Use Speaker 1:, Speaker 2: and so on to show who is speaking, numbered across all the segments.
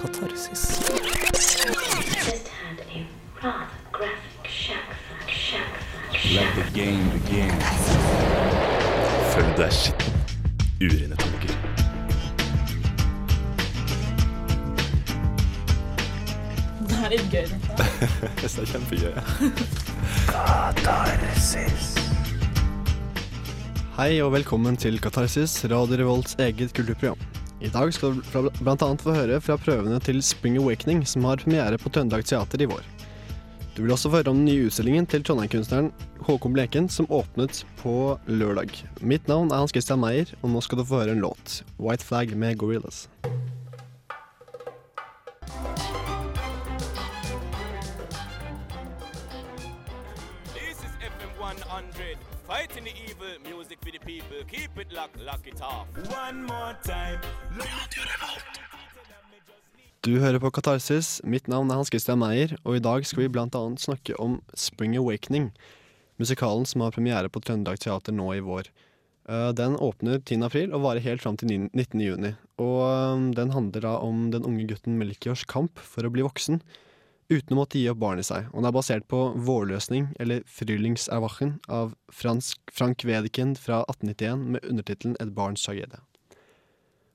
Speaker 1: Katarsis.
Speaker 2: Let the game begin. Følg deg skitten. Urene tanker.
Speaker 3: Det er litt gøy, dette.
Speaker 2: Det er kjempegøy.
Speaker 1: Hei og velkommen til Katarsis, Radio Revolts eget kulturprogram. I dag skal du bl.a. få høre fra prøvene til Spring Awakening, som har premiere på Trøndelag Teater i vår. Du vil også få høre om den nye utstillingen til Trondheim-kunstneren Håkon Bleken, som åpnet på lørdag. Mitt navn er Hans Christian Meyer, og nå skal du få høre en låt. White Flag med Gorillas.
Speaker 4: 100. Fighting the evil, music for the people. Keep it locked, lock it off. One more time.
Speaker 1: Du hører på Katarsis. Mitt navn er Hans Christian Meyer, og i dag skal vi blant annet snakke om Spring Awakening, musikalen som har premiere på Trøndelag Teater nå i vår. Eh, Den åpner 10. april og varer helt fram til 19. juni. Og eh, den handler da om den unge gutten Melchiors kamp for å bli voksen, uten å måtte gi opp barnet seg. Og den er basert på Vårløsning, eller Frühlingserwachen, av Fransk, Frank Wedekind fra 1891 med undertittelen Et barns tragedie.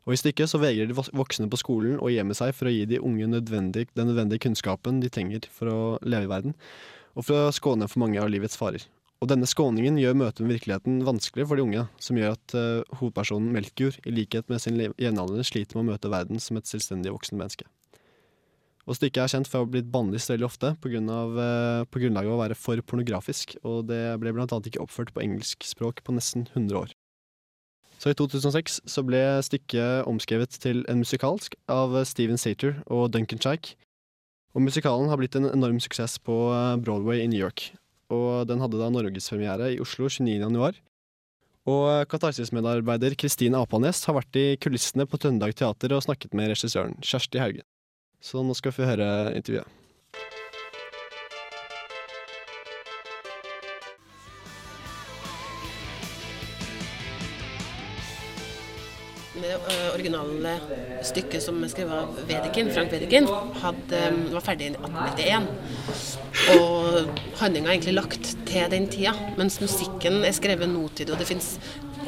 Speaker 1: Og I stykket så vegrer de voksne på skolen å gjemme seg for å gi de unge nødvendig, den nødvendige kunnskapen de trenger for å leve i verden, og for å skåne for mange av livets farer. Og denne skåningen gjør møtet med virkeligheten vanskelig for de unge, som gjør at uh, hovedpersonen Melkjord, i likhet med sin jevnaldrende, sliter med å møte verden som et selvstendig voksen menneske. Og Stykket er kjent for å ha blitt bannlyst veldig ofte på, grunn av, eh, på grunnlag av å være for pornografisk, og det ble blant annet ikke oppført på engelsk språk på nesten 100 år. Så i 2006 så ble stykket omskrevet til en musikalsk av Steven Sater og Duncan Chaik. Og musikalen har blitt en enorm suksess på eh, Broadway i New York. Og den hadde da norgespremiere i Oslo 29. januar. Og eh, Katarsis-medarbeider Kristine Apanes har vært i kulissene på Trøndelag Teater og snakket med regissøren Kjersti Haugen. Så nå skal vi få høre intervjuet.
Speaker 5: Det originale stykket som er skrevet av Wedekind, Frank Wedekind, hadde, var ferdig i 1891. Og handlinga er egentlig lagt til den tida, mens musikken er skrevet nåtid. Og det fins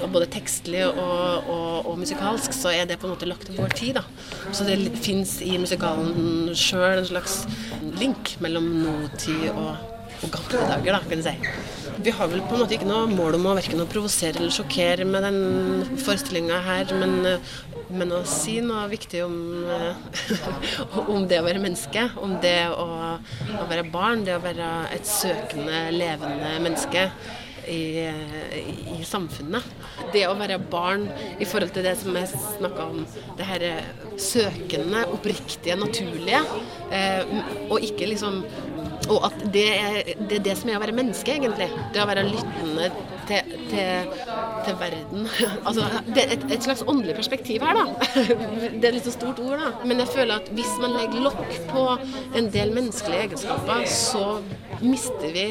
Speaker 5: både tekstlig og, og, og musikalsk, så er det på en måte lagt til vår tid. da. Så det fins i musikalen sjøl en slags link mellom nåtid og, og gamle dager, da, kan du si. Vi har vel på en måte ikke noe mål om å verken provosere eller sjokkere med den forestillinga her, men, men å si noe viktig om, om det å være menneske. Om det å, å være barn, det å være et søkende, levende menneske. I, i samfunnet. Det å være barn i forhold til det som jeg snakka om, det her eh, søkende, oppriktige, naturlige, eh, og ikke liksom og at det er, det er det som er å være menneske, egentlig. Det å være lyttende til, til, til verden. Altså, det er et, et slags åndelig perspektiv her, da. Det er et litt så stort ord, da. Men jeg føler at hvis man legger lokk på en del menneskelige egenskaper, så mister vi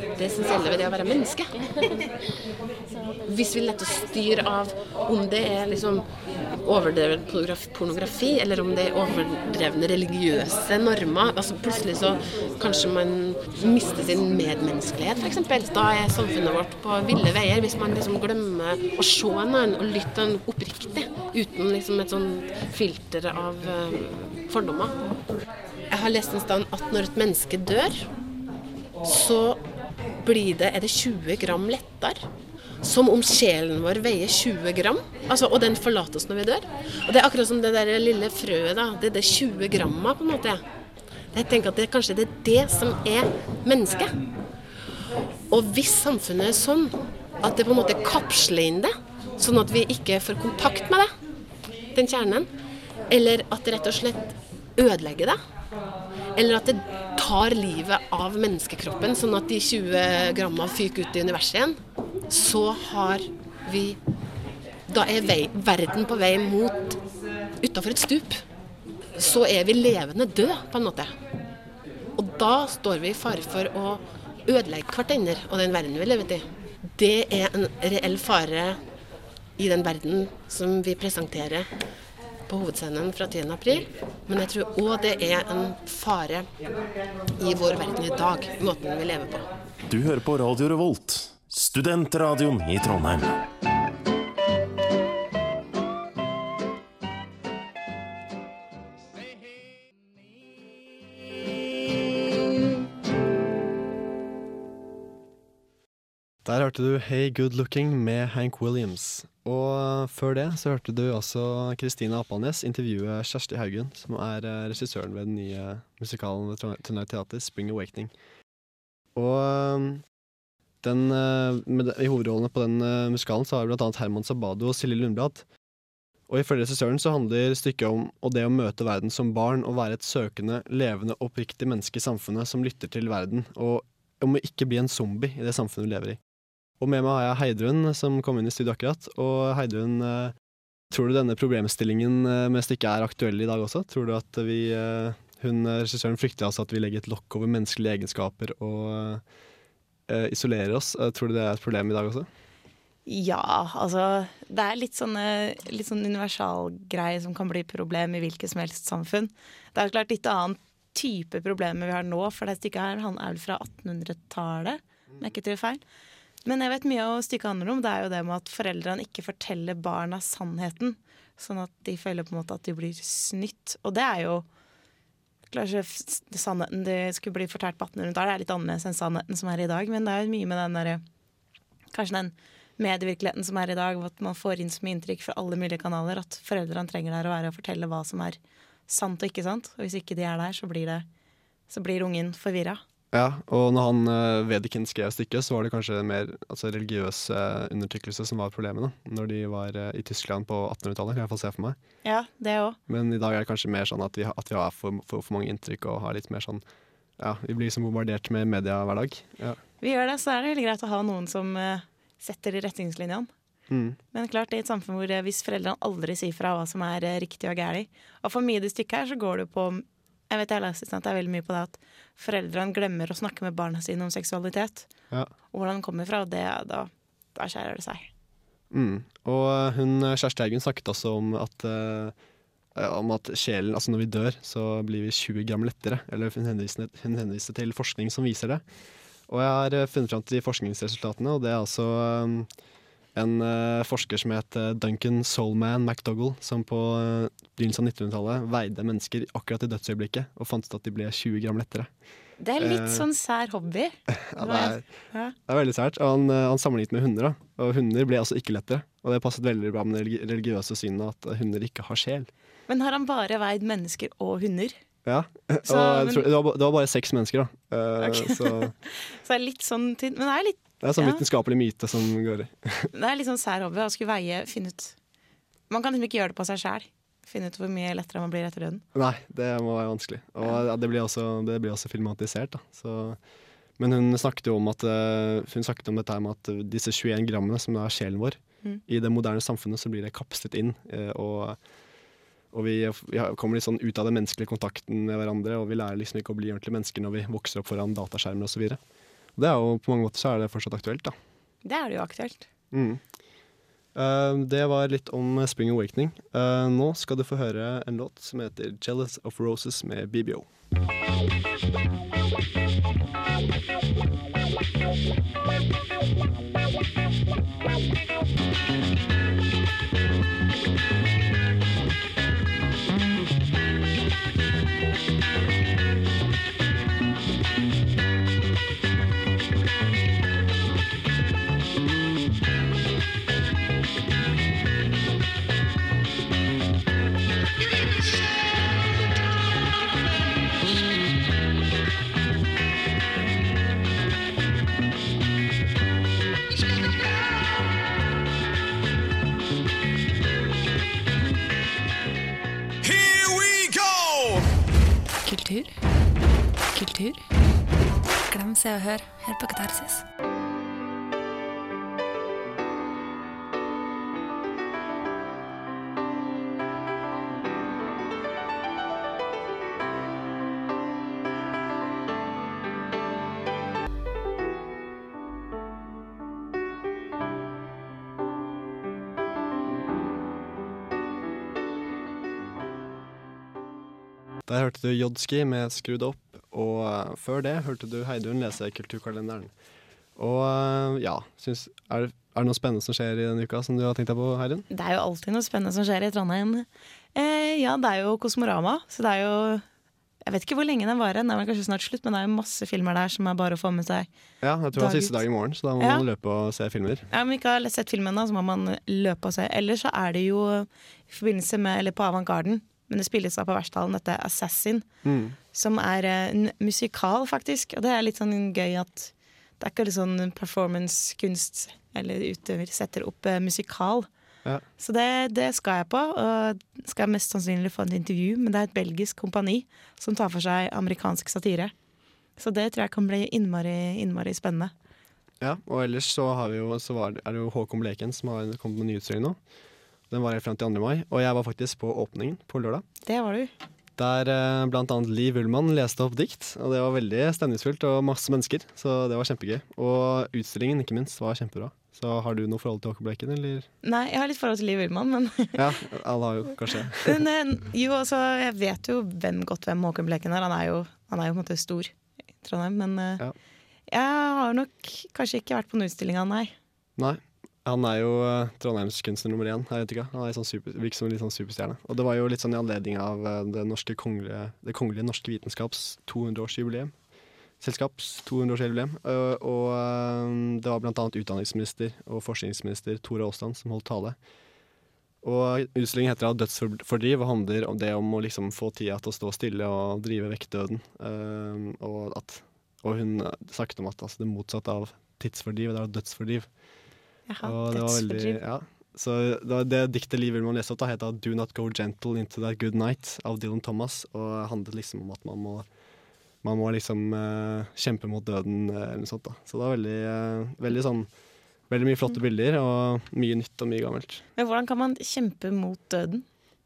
Speaker 5: det essensielle ved det å være menneske. Hvis vi lar oss styre av om det er liksom overdreven pornografi, eller om det er overdrevne religiøse normer altså Plutselig så kanskje man mister sin medmenneskelighet, f.eks. Da er samfunnet vårt på ville veier. Hvis man liksom glemmer å se en annen og lytte en oppriktig, uten liksom et sånn filter av eh, fordommer. Jeg har lest en sted at når et menneske dør, så blir det, er det 20 gram lettere. Som om sjelen vår veier 20 gram, altså, og den forlater oss når vi dør. Og Det er akkurat som det der lille frøet. da, Det er det 20 gramma, på en måte. Jeg tenker at det kanskje det er det som er mennesket. Og hvis samfunnet er sånn at det på en måte kapsler inn det, sånn at vi ikke får kontakt med det, den kjernen, eller at det rett og slett ødelegger det, eller at det tar livet av menneskekroppen, sånn at de 20 gramma fyker ut i universet igjen, så har vi Da er vei, verden på vei mot utafor et stup. Så er vi levende død, på en måte. Og da står vi i fare for å ødelegge hverandre og den verden vi lever i. Det er en reell fare i den verden som vi presenterer på Hovedscenen fra 10. april. Men jeg tror òg det er en fare i vår verden i dag, måten vi lever på.
Speaker 6: Du hører på Radio Revolt, studentradioen i Trondheim.
Speaker 1: Der hørte du Hey Good Looking med Hank Williams. Og før det så hørte du også Kristina Appalnes intervjue Kjersti Haugen, som er eh, regissøren ved den nye musikalen ved Trondheim Teater, Spring Awakening. Og eh, den, eh, med, i hovedrollene på den eh, musikalen så har vi annet Herman Sabado og Silje Lundblad. Og ifølge regissøren så handler stykket om og det å møte verden som barn og være et søkende, levende, oppriktig menneske i samfunnet som lytter til verden, og om å ikke bli en zombie i det samfunnet vi lever i. Og med meg har jeg Heidrun, som kom inn i studio akkurat. Og Heidrun, eh, tror du denne problemstillingen mest med stykket er aktuell i dag også? Tror du at vi eh, hun, eh, Regissøren frykter altså at vi legger et lokk over menneskelige egenskaper og uh, isolerer oss. Eh, Tror du det er et problem i dag også?
Speaker 7: Ja, altså Det er litt sånn, eh, litt sånn universalgreie som kan bli problem i hvilket som helst samfunn. Det er klart litt annen type problemer vi har nå, for det stykket her han er vel fra 1800-tallet, om jeg ikke tar feil. Men jeg vet mye av stykket handler om. Det er jo det med at foreldrene ikke forteller barna sannheten. Sånn at de føler på en måte at de blir snytt. Og det er jo Kanskje sannheten det skulle bli fortalt på 1800-tallet er litt annerledes enn sannheten som er i dag. Men det er jo mye med den derre Kanskje den medievirkeligheten som er i dag, at man får inn så mye inntrykk fra alle mulige kanaler at foreldrene trenger der å være og fortelle hva som er sant og ikke sant. Og hvis ikke de er der, så blir, det, så blir ungen forvirra.
Speaker 1: Ja, og når han uh, Wedekind skrev stykket, så var det kanskje mer altså, religiøs uh, undertrykkelse som var problemet, da, når de var uh, i Tyskland på 1800-tallet, kan jeg få se for meg.
Speaker 7: Ja, det også.
Speaker 1: Men i dag er det kanskje mer sånn at vi, at vi har for, for, for mange inntrykk og har litt mer sånn Ja, vi blir liksom bombardert med media hver dag. Ja.
Speaker 7: Vi gjør det, så er det veldig greit å ha noen som uh, setter retningslinjene.
Speaker 1: Mm.
Speaker 7: Men klart, i et samfunn hvor eh, hvis foreldrene aldri sier fra hva som er eh, riktig og galt, Og for mye i det stykket her så går det jo på Jeg vet jeg leser at det er veldig mye på det at foreldrene glemmer å snakke med barna sine om seksualitet.
Speaker 1: Ja.
Speaker 7: Og hvordan den kommer fra. Og det, da, da skjærer det seg.
Speaker 1: Mm. Og eh, hun eh, Kjersti Haugen snakket også om at eh, om at sjelen, altså når vi dør, så blir vi 20 gram lettere. Eller hun henviste, hun henviste til forskning som viser det. Og jeg har funnet fram til de forskningsresultatene, og det er altså eh, en eh, forsker som het eh, Duncan Soulman McDougall, som på eh, begynnelsen av 1900-tallet veide mennesker akkurat i dødsøyeblikket, og fant ut at de ble 20 gram lettere.
Speaker 7: Det er litt sånn sær hobby.
Speaker 1: Ja, det, er,
Speaker 7: Ja.
Speaker 1: det er veldig sært. Han, han sammenlignet med hunder, da. og hunder ble altså ikke lettere. Og det passet veldig bra med det religiøse synet at hunder ikke har sjel.
Speaker 7: Men har han bare veid mennesker og hunder?
Speaker 1: Ja,
Speaker 7: Så,
Speaker 1: og
Speaker 7: men-
Speaker 1: tror, det, var, det var bare seks mennesker, da. Uh,
Speaker 7: okay.
Speaker 1: Så
Speaker 7: Så det er litt sånn. Men det er litt,
Speaker 1: det er sånn
Speaker 7: Ja.
Speaker 1: vitenskapelig myte som går i.
Speaker 7: det er litt sånn sær hobby å skulle veie, finne ut Man kan liksom ikke gjøre det på seg sjæl. Finne ut hvor mye lettere man blir etter døden.
Speaker 1: Nei, det må være vanskelig. Og ja, det blir også, det blir også filmatisert, da. Så, men hun snakket jo om at eh, Hun snakket om dette med at disse 21 grammene som er sjelen vår,
Speaker 7: Mm.
Speaker 1: i det moderne samfunnet så blir det kapslet inn. eh, og og vi, vi kommer litt sånn ut av den menneskelige kontakten med hverandre, og vi lærer liksom ikke å bli ordentlige mennesker når vi vokser opp foran dataskjermer osv. Det er jo på mange måter så er det fortsatt aktuelt, da.
Speaker 7: Det er det jo aktuelt.
Speaker 1: Mm. Uh, det var litt om Spring Awakening. Uh, nå skal du få høre en låt som heter 'Jealous of Roses' med BBO.
Speaker 4: Here
Speaker 8: Se og Hør her på Katarsis.
Speaker 1: Der hørte du Jodski med Skrudd opp' og eh, før det hørte du Heidun lese Kulturkalenderen. Og eh, ja, synes, er, det- er det noe spennende som skjer i denne uka som du har tenkt deg på, Heidun?
Speaker 7: Det er jo alltid noe spennende som skjer i Trondheim. Eh, ja, det er jo Kosmorama, så det er jo Jeg vet ikke hvor lenge den varer, den er kanskje snart slutt, men det er jo masse filmer der som er bare å få med seg.
Speaker 1: Ja, jeg tror det er siste dag i morgen, så da må
Speaker 7: Ja.
Speaker 1: man løpe og se filmer.
Speaker 7: Ja, Om vi ikke har sett filmen, da, så må man løpe og se. Ellers så er det jo i forbindelse med, eller på Avantgarden, men det spilles da på Versdalen, dette Assassin,
Speaker 1: Mm.
Speaker 7: Som er eh, en musikal, faktisk. Og det er litt sånn gøy at det er ikke litt sånn performance-kunst eller utøver setter opp eh, musikal.
Speaker 1: Ja.
Speaker 7: Så det, det skal jeg på, og skal jeg mest sannsynlig få et intervju, men det er et belgisk kompani som tar for seg amerikansk satire. Så det tror jeg kan bli innmari, innmari spennende.
Speaker 1: Ja, og ellers så, har vi jo, så var, er det jo Håkon Bleken som har kommet med ny utstilling nå. Den var helt frem til 2. mai, og jeg var faktisk på åpningen på lørdag.
Speaker 7: Det var du.
Speaker 1: Der eh, annet Liv Ullmann leste opp dikt, og det var veldig stemningsfullt og masse mennesker. Så det var kjempegøy. Og utstillingen, ikke minst, var kjempebra. Så har du noe forhold til Håkon eller?
Speaker 7: Nei, jeg har litt forhold til Liv Ullmann, men,
Speaker 1: Ja, alle har jo kanskje.
Speaker 7: men eh, jo, altså, jeg vet jo hvem, godt hvem Håkon Bleken er. Han er jo, han er jo på en måte stor i Trondheim, men eh,
Speaker 1: Ja.
Speaker 7: jeg har nok kanskje ikke vært på noen utstilling av han, nei.
Speaker 1: Nei. Han er jo trondheimskunstner nummer én. Jeg vet ikke, Han er sånn super, virker som en sånn superstjerne. Og det var jo litt sånn i anledning av eh, det, kongelige, det kongelige norske vitenskaps 200-årsjubileum. Selskaps 200-årsjubileum. Uh, og uh, det var annet utdanningsminister og forskningsminister Tore Aasland som holdt tale. Og Utstillingen heter 'Dødsfordriv' og handler om det om å liksom få tida til å stå stille og drive vekk døden. Og, at, og hun snakket om at altså, det motsatte av tidsfordriv, det er dødsfordriv.
Speaker 7: Jaha,
Speaker 1: Og det var veldig, ja. Så det, det diktet Liv Ullmann leste opp, da, heter 'Do Not Go Gentle Into That Good Night' av Dylan Thomas. Og handlet liksom om at man må, man må liksom uh, kjempe mot døden, eh, eller noe sånt. da. Så det var veldig, uh, veldig sånn Veldig mye flotte bilder, og mye nytt og mye gammelt.
Speaker 7: Men hvordan kan man kjempe mot døden?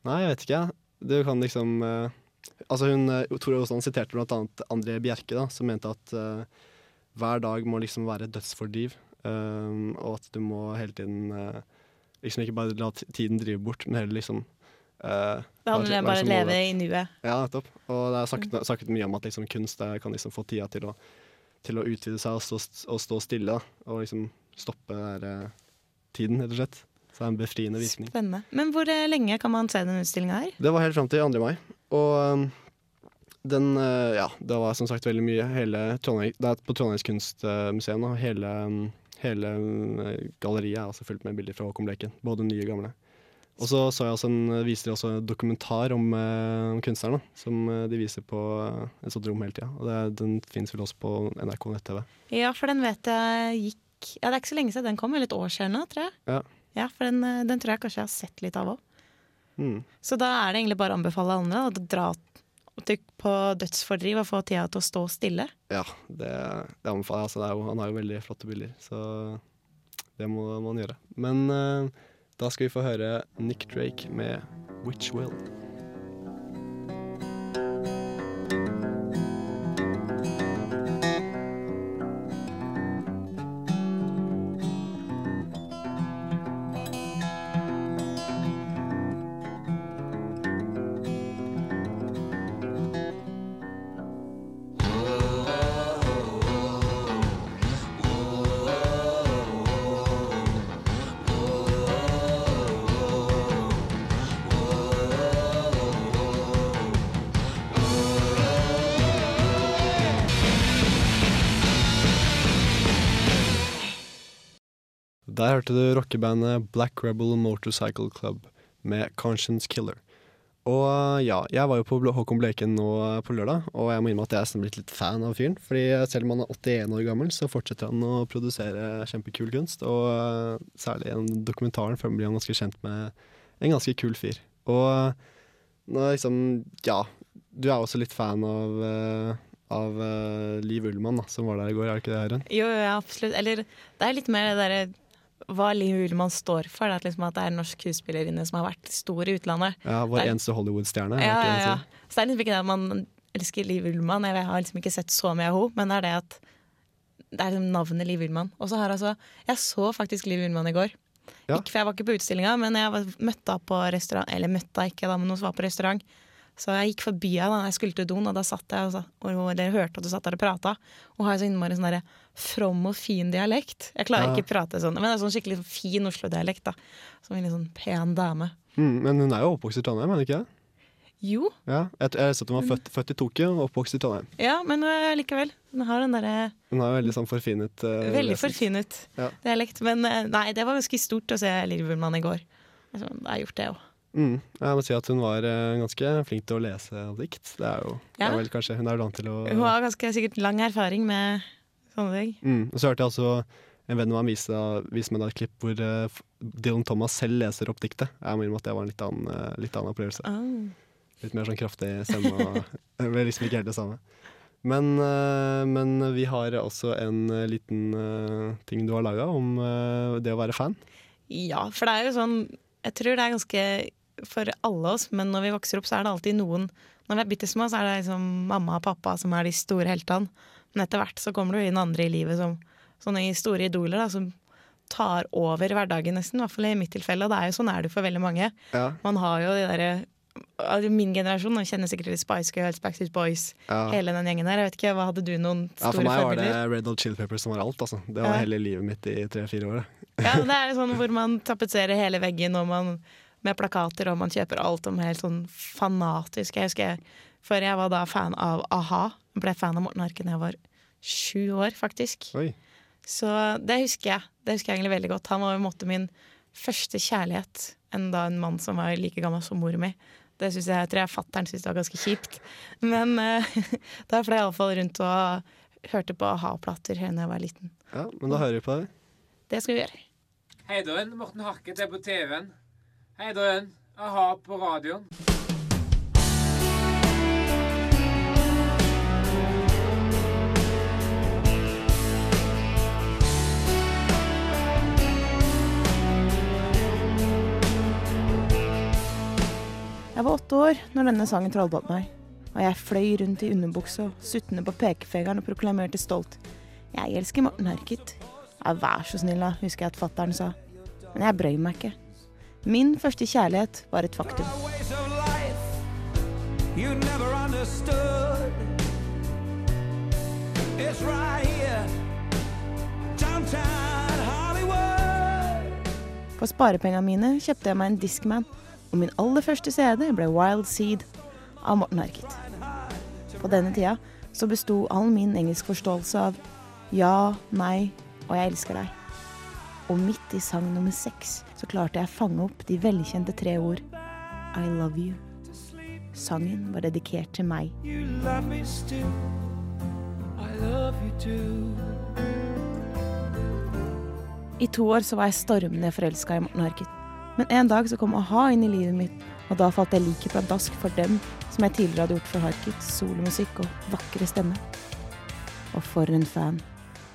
Speaker 1: Nei, jeg vet ikke. Du kan liksom uh, Altså hun, Tore Aasland siterte annet André Bjerke, da, som mente at hver dag må liksom være dødsfordriv. Eh, og at du må hele tiden uh, liksom ikke bare la tiden drive bort, men heller liksom uh,
Speaker 7: Det handler om
Speaker 1: er
Speaker 7: bare
Speaker 1: å
Speaker 7: leve i nuet.
Speaker 1: Ja, nettopp. Og det er sagt, sagt mye om at liksom kunst det kan liksom få tida til å, til å utvide seg og stå, og stå stille. Da, og liksom stoppe der, eh, tiden, rett og slett. Så det er en befriende virkning.
Speaker 7: Spennende. Men hvor eh, lenge kan man se den utstillinga her?
Speaker 1: Det var helt fram til 2. mai. Og um, den Ja, det var som sagt veldig mye. Hele Trondheim, det er på Trondheims kunstmuseum, og hele, um, hele um, galleriet er altså fullt med bilder fra Håkon Bleken. Både nye og gamle. Og så så jeg også en, viser de også en dokumentar om, uh, om kunstneren, som de viser på et sånt rom hele tida. Og det, den fins vel også på NRK nett-TV.
Speaker 7: Ja, for den vet jeg gikk Ja, det er ikke så lenge siden den kom, eller et år siden nå, tror jeg.
Speaker 1: Ja.
Speaker 7: Ja, for den, eh, den tror jeg kanskje jeg har sett litt av òg.
Speaker 1: Mm.
Speaker 7: Så da er det egentlig bare å anbefale andre å dra til- på dødsfordriv og få tida til å stå stille.
Speaker 1: Ja, det, det anbefaler jeg. Altså, det jo, han har jo veldig flotte bilder, så det må man gjøre. Men uh, da skal vi få høre Nick Drake med 'Which Will'. Der hørte du rockebandet Black Rebel Motorcycle Club med 'Conscience Killer'. Og uh, ja, jeg var jo på Håkon Bleken nå uh, på lørdag, og jeg må innrømme at jeg er blitt litt fan av fyren. Fordi selv om han er 81 år gammel, så fortsetter han å produsere kjempekul kunst. Og uh, særlig gjennom dokumentaren for blir han ganske kjent med en ganske kul fyr. Og liksom, ja, du er også litt fan av, av uh, Liv Ullmann, da, som var der i går, er det ikke det, Herren?
Speaker 7: Jo, jo, absolutt. Eller det er litt mer det derre hva Liv Ullmann står for. Det liksom at det er en norsk skuespillerinne som har vært stor i utlandet.
Speaker 1: Ja, vår eneste Hollywood-stjerne. er
Speaker 7: Ja, ja, ja. Så det er liksom ikke det at man elsker Liv Ullmann. Jeg har liksom ikke sett så mye av henne, men det er det at det er liksom navnet Liv Ullmann. Og så har altså Jeg så faktisk Liv Ullmann i går.
Speaker 1: Ja.
Speaker 7: Ikke, for jeg var ikke på utstillinga, men jeg var, møtte henne på restaurant Eller møtte henne ikke, da, men hun var på restaurant. Så jeg gikk forbi henne da jeg skulle til doen, og da satt jeg og, sa, og dere hørte at du satt der og prata. Og har så innmari sånn derre from og fin dialekt. Jeg klarer
Speaker 1: Ja.
Speaker 7: ikke å prate sånn, men det er sånn skikkelig fin Oslo-dialekt. da Som en litt sånn pen dame.
Speaker 1: Mm, men hun er jo oppvokst i Trondheim, er hun ikke det?
Speaker 7: Jo,
Speaker 1: Ja, jeg, jeg at hun var født, født i Tokyo og oppvokst i Trondheim.
Speaker 7: ja, men uh, likevel. Hun har den derre
Speaker 1: Hun har jo veldig sånn forfinet uh,
Speaker 7: veldig forfinet
Speaker 1: Ja.
Speaker 7: dialekt. Men uh, nei, det var ganske stort å se Liverpool-mann i går. Altså, jeg har gjort det òg.
Speaker 1: Mm, jeg må si at hun var uh, ganske flink til å lese dikt. Det er jo det er vel kanskje Hun er vant til å
Speaker 7: Hun har ganske sikkert lang erfaring med sånne ting.
Speaker 1: mm. Og så hørte jeg også en venn av meg vise, vise meg et klipp hvor uh, Dylan Thomas selv leser opp diktet. Jeg må innrømme at det var en litt annen, uh, litt annen opplevelse.
Speaker 7: Oh.
Speaker 1: Litt mer sånn kraftig stemme. Det ble liksom ikke helt det samme. Men, uh, men vi har også en liten ting du har laga om det å være fan.
Speaker 7: Ja, for det er jo sånn Jeg tror det er ganske for alle oss, men når vi vokser opp, så er det alltid noen Når vi er bitte små, så er det liksom mamma og pappa som er de store heltene. Men etter hvert så kommer det jo inn andre i livet som sånne store idoler da, som tar over hverdagen nesten. I hvert fall i mitt tilfelle, og det er jo sånn er det for veldig mange.
Speaker 1: Ja,
Speaker 7: Man har jo de derre Min generasjon kjenner sikkert til Spice Girls, Backstreet Boys,
Speaker 1: ja.
Speaker 7: hele den gjengen der. Jeg vet ikke, hva Hadde du noen
Speaker 1: ja, For
Speaker 7: store
Speaker 1: meg var det? Red Old Chili Peppers som var alt. Altså. Det var
Speaker 7: Ja.
Speaker 1: hele livet mitt i tre-fire år.
Speaker 7: Ja, det er sånn hvor man tapetserer hele veggen og man, med plakater, og man kjøper alt om helt sånn fanatisk. Jeg husker jeg, før jeg var da fan av a-ha, ble fan av Morten Harket da jeg var sju år, faktisk.
Speaker 1: Oi.
Speaker 7: Så det husker jeg. Det husker jeg egentlig veldig godt. Han var på en måte min første kjærlighet. Enn da en mann som var like gammel som mor mi. Det synes jeg, jeg tror jeg fatter'n syntes det var ganske kjipt. Men uh, da fløy jeg iallfall rundt og hørte på a-ha-plater da jeg var liten.
Speaker 1: Ja, men da hører vi på det.
Speaker 7: Det skal vi gjøre.
Speaker 9: Hei Døren, Morten Harket er på TV-en. Hei Døren, a-ha på radioen.
Speaker 7: Jeg var åtte år når denne sangen trollbandt meg, og jeg fløy rundt i underbuksa, suttende på pekefingeren og proklamerte stolt. Jeg elsker Morten Harket. Ja, vær så snill, da, husker jeg at fattern sa. Men jeg brøy meg ikke. Min første kjærlighet var et faktum.
Speaker 10: It's right here, downtown Hollywood.
Speaker 7: For sparepengene mine kjøpte jeg meg en Discman, og min aller første CD ble Wild Seed av Morten Harket. På denne tida så besto all min engelskforståelse av ja, nei og jeg elsker deg. Og midt i sang nummer seks så klarte jeg å fange opp de velkjente tre ord I love you. Sangen var dedikert til meg.
Speaker 10: You love me still. I love you too.
Speaker 7: I to år så var jeg stormende forelska i Morten Harket. Men en dag så kom a-ha inn i livet mitt, og da falt jeg like pladask for dem som jeg tidligere hadde gjort for Harkets solomusikk og vakre stemme. Og for en fan.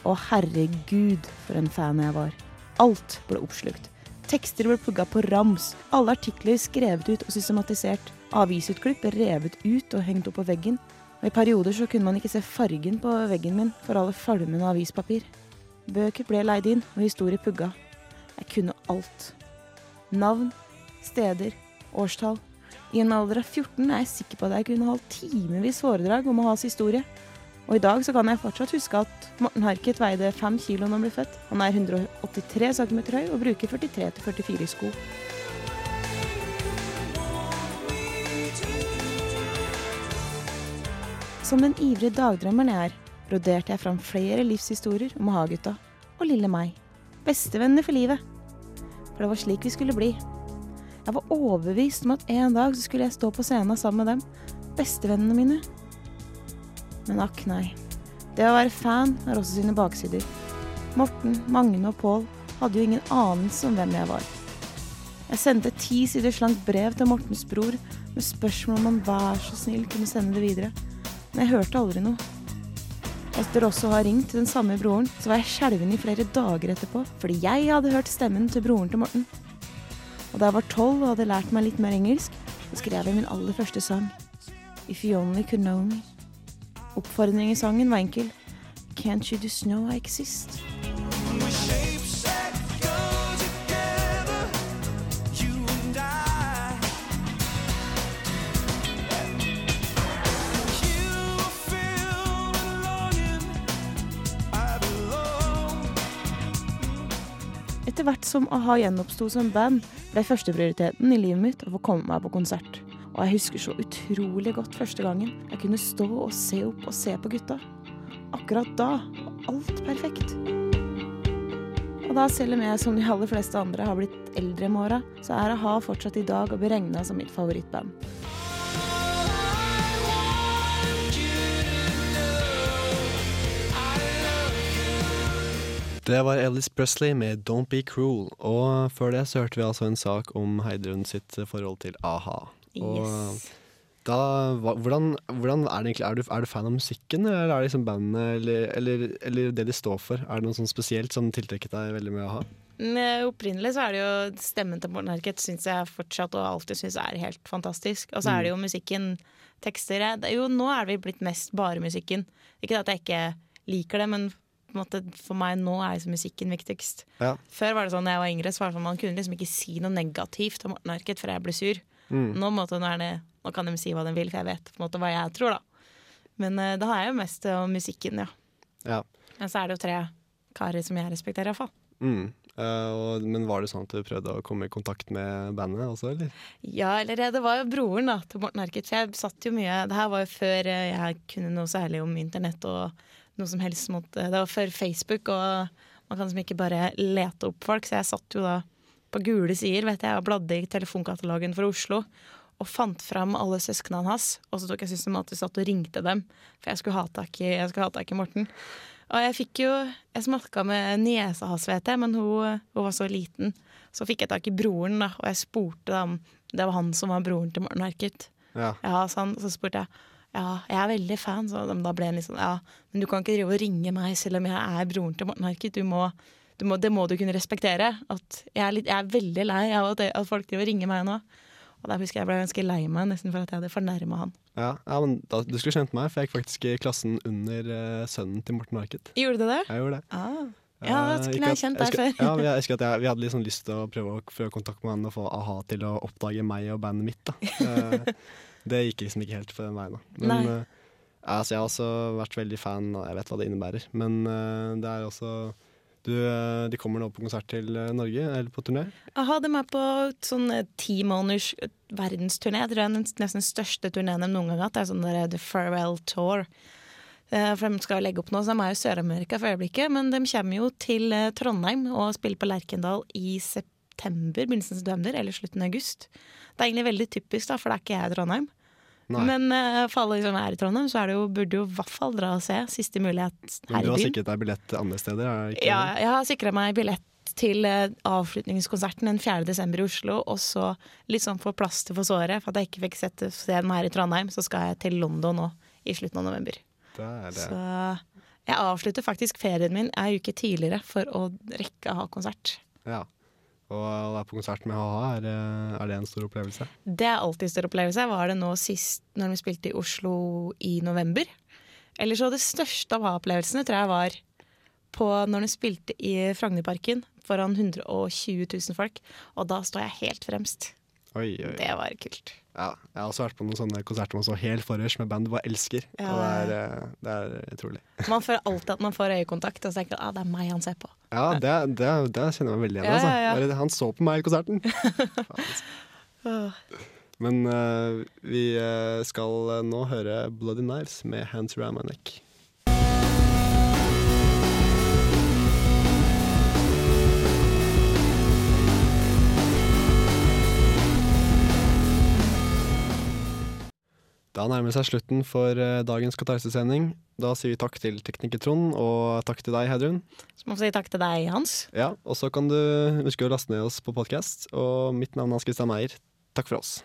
Speaker 7: Å herregud, for en fan jeg var. Alt ble oppslukt. Tekster ble plugga på rams, alle artikler skrevet ut og systematisert. Avisutklipp revet ut og hengt opp på veggen. Og i perioder så kunne man ikke se fargen på veggen min for alle falmende avispapir. Bøker ble leid inn, og historie pugga. Jeg kunne alt. Navn, steder, årstall. I en alder av 14 er jeg sikker på at jeg kunne holdt timevis foredrag om a-has historie. Og i dag så kan jeg fortsatt huske at Morten Harket veide 5 kilo når han ble født. Han er 183 cm høy og bruker 43-44 sko. Som den ivrige dagdrømmeren jeg er, broderte jeg fram flere livshistorier om a-ha-gutta og lille meg. Bestevenner for livet. For det var slik vi skulle bli. Jeg var overbevist om at en dag så skulle jeg stå på scenen sammen med dem. Bestevennene mine. Men akk nei. Det å være fan har også sine baksider. Morten, Magne og Pål hadde jo ingen anelse om hvem jeg var. Jeg sendte ti siders langt brev til Mortens bror med spørsmål om han vær så snill kunne sende det videre. Men jeg hørte aldri noe. Etter også å ha ringt til den samme broren, så var jeg skjelven i flere dager etterpå, fordi jeg hadde hørt stemmen til broren til Morten. Og da jeg var tolv og hadde lært meg litt mer engelsk, så skrev jeg min aller første sang. If you only could know me. Oppfordringen i sangen var enkel. Can't you just know I exist? Etter hvert som a-ha gjenoppsto som band, ble førsteprioriteten i livet mitt å få komme meg på konsert. Og jeg husker så utrolig godt første gangen jeg kunne stå og se opp og se på gutta. Akkurat da var alt perfekt. Og da, selv om jeg som de aller fleste andre har blitt eldre med åra, så er a-ha fortsatt i dag å beregne som mitt favorittband.
Speaker 1: Det var Ellis Presley med 'Don't Be Cruel'. Og før det så hørte vi altså en sak om Heidrun sitt forhold til a-ha. Og
Speaker 7: Yes.
Speaker 1: da, hvordan, hvordan er det egentlig? Er du, er du fan av musikken, eller er det liksom bandet, eller, eller, eller det de står for? Er det noe sånn spesielt som tiltrekket deg veldig med a-ha?
Speaker 7: Men Opprinnelig så er det jo stemmen til Morten Harket syns jeg fortsatt og alltid syns er helt fantastisk. Og så er det jo musikken, tekster jeg- er Jo, nå er det blitt mest bare musikken. Ikke at jeg ikke liker det, men måte, for meg nå er liksom musikken viktigst.
Speaker 1: Ja.
Speaker 7: Før var det sånn, da jeg var yngre, så var det sånn man kunne liksom ikke si noe negativt om Morten Harket før jeg ble sur.
Speaker 1: Mm.
Speaker 7: Nå, måte, nå, det, nå kan de si hva de vil, for jeg vet på en måte hva jeg tror, da. Men uh, da har jeg jo mest eh, om musikken, ja.
Speaker 1: Ja.
Speaker 7: Men så er det jo tre karer som jeg respekterer, iallfall.
Speaker 1: Mm. Uh, og, men var det sånn at du prøvde å komme i kontakt med bandet også, eller?
Speaker 7: Ja, eller det var jo broren da, til Morten Harket. Jeg satt jo mye Det her var jo før eh, jeg kunne noe særlig om internett og noe som helst mot Det var før Facebook, og man kan liksom ikke bare lete opp folk. Så jeg satt jo da på gule sider vet jeg, og bladde i telefonkatalogen for Oslo. Og fant fram alle søsknene hans, og så tok jeg systematisk satt og ringte dem. For jeg skulle ha tak i, ha tak i Morten. Og jeg fikk jo Jeg snakka med niesa hans, vet jeg, men hun, hun var så liten. Så fikk jeg tak i broren, da, og jeg spurte om det var han som var broren til Morten Harket.
Speaker 1: Ja.
Speaker 7: Ja, så, han, så spurte jeg ja, jeg er veldig fan, så da ble han litt sånn ja, men du kan ikke drive og ringe meg selv om jeg er broren til Morten Harket. Du må, du må, det må du kunne respektere. At jeg, er litt, jeg er veldig lei av at, at folk driver og ringer meg nå. Og der husker jeg jeg ble ganske lei meg nesten for at jeg hadde fornærma han.
Speaker 1: Ja, ja men da, Du skulle kjent meg, for jeg gikk faktisk i klassen under uh, sønnen til Morten Harket.
Speaker 7: Gjorde du det?
Speaker 1: Jeg gjorde det.
Speaker 7: Ah. Ja, da
Speaker 1: kunne
Speaker 7: skulle jeg kjent deg før.
Speaker 1: Ja, jeg husker at jeg, Vi hadde liksom lyst til å prøve å få kontakt med han og få a-ha til å oppdage meg og bandet mitt. da. Det gikk liksom ikke helt for den veien. da. Men eh, altså, jeg har også vært veldig fan, og jeg vet hva det innebærer. Men uh, det er også du, eh, De kommer nå på konsert til Norge, eller på turné.
Speaker 7: Aha, de er på sånn ti måneders verdensturné. Jeg tror det er den nesten største turneen de noen gang har hatt. Det er sånn der, The Farewell Tour. For de skal legge opp nå, så de er jo Sør-Amerika for øyeblikket. Men de kommer jo til Trondheim og spiller på Lerkendal i september, begynnelsen av september eller slutten av august. Det er egentlig veldig typisk, da, for det er ikke jeg i Trondheim.
Speaker 1: Nei.
Speaker 7: Men uh, for alle som er i Trondheim, så er det jo, burde jo i hvert fall dra og se. Siste mulighet her
Speaker 1: Men
Speaker 7: her
Speaker 1: du har sikret deg billett andre steder? Er
Speaker 7: Ja, jeg har sikra meg billett til eh, avslutningskonserten den 4. desember i Oslo. Og så litt sånn for plaster for såret, for at jeg ikke fikk sett se den her i Trondheim, så skal jeg til London nå i slutten av november.
Speaker 1: Det er det.
Speaker 7: Så jeg avslutter faktisk ferien min ei uke tidligere for å rekke å ha konsert.
Speaker 1: Ja. Og å være på konsert med ha-ha, er, eh, er det en stor opplevelse?
Speaker 7: Det er alltid en stor opplevelse. Var det nå sist når vi spilte i Oslo i november. Eller så det største av ha-opplevelsene tror jeg var på når de spilte i Frognerparken foran 120 000 folk. Og da står jeg helt fremst.
Speaker 1: Oi, oi.
Speaker 7: Det var kult.
Speaker 1: Ja, jeg har også vært på noen sånne konserter man så helt forrest med band du bare elsker.
Speaker 7: Ja.
Speaker 1: Og det er, eh, det er utrolig.
Speaker 7: Man føler alltid at man får øyekontakt og så tenker man ah, det er meg han ser på.
Speaker 1: Ja, det, det, det kjenner jeg meg veldig igjen i.
Speaker 7: Ja,
Speaker 1: Altså.
Speaker 7: ja, ja.
Speaker 1: Bare, Han så på meg i konserten. Men uh, vi eh, skal nå høre Bloody Knives med Hands Around My Neck. Da nærmer det seg slutten for eh, dagens Katarsis-sending. Da sier vi takk til tekniker Trond, og takk til deg, Heidrun.
Speaker 7: Så må vi si takk til deg, Hans.
Speaker 1: Ja, og så kan du huske å laste ned oss på podkast. Og mitt navn er Hans Christian Meyer. Takk for oss.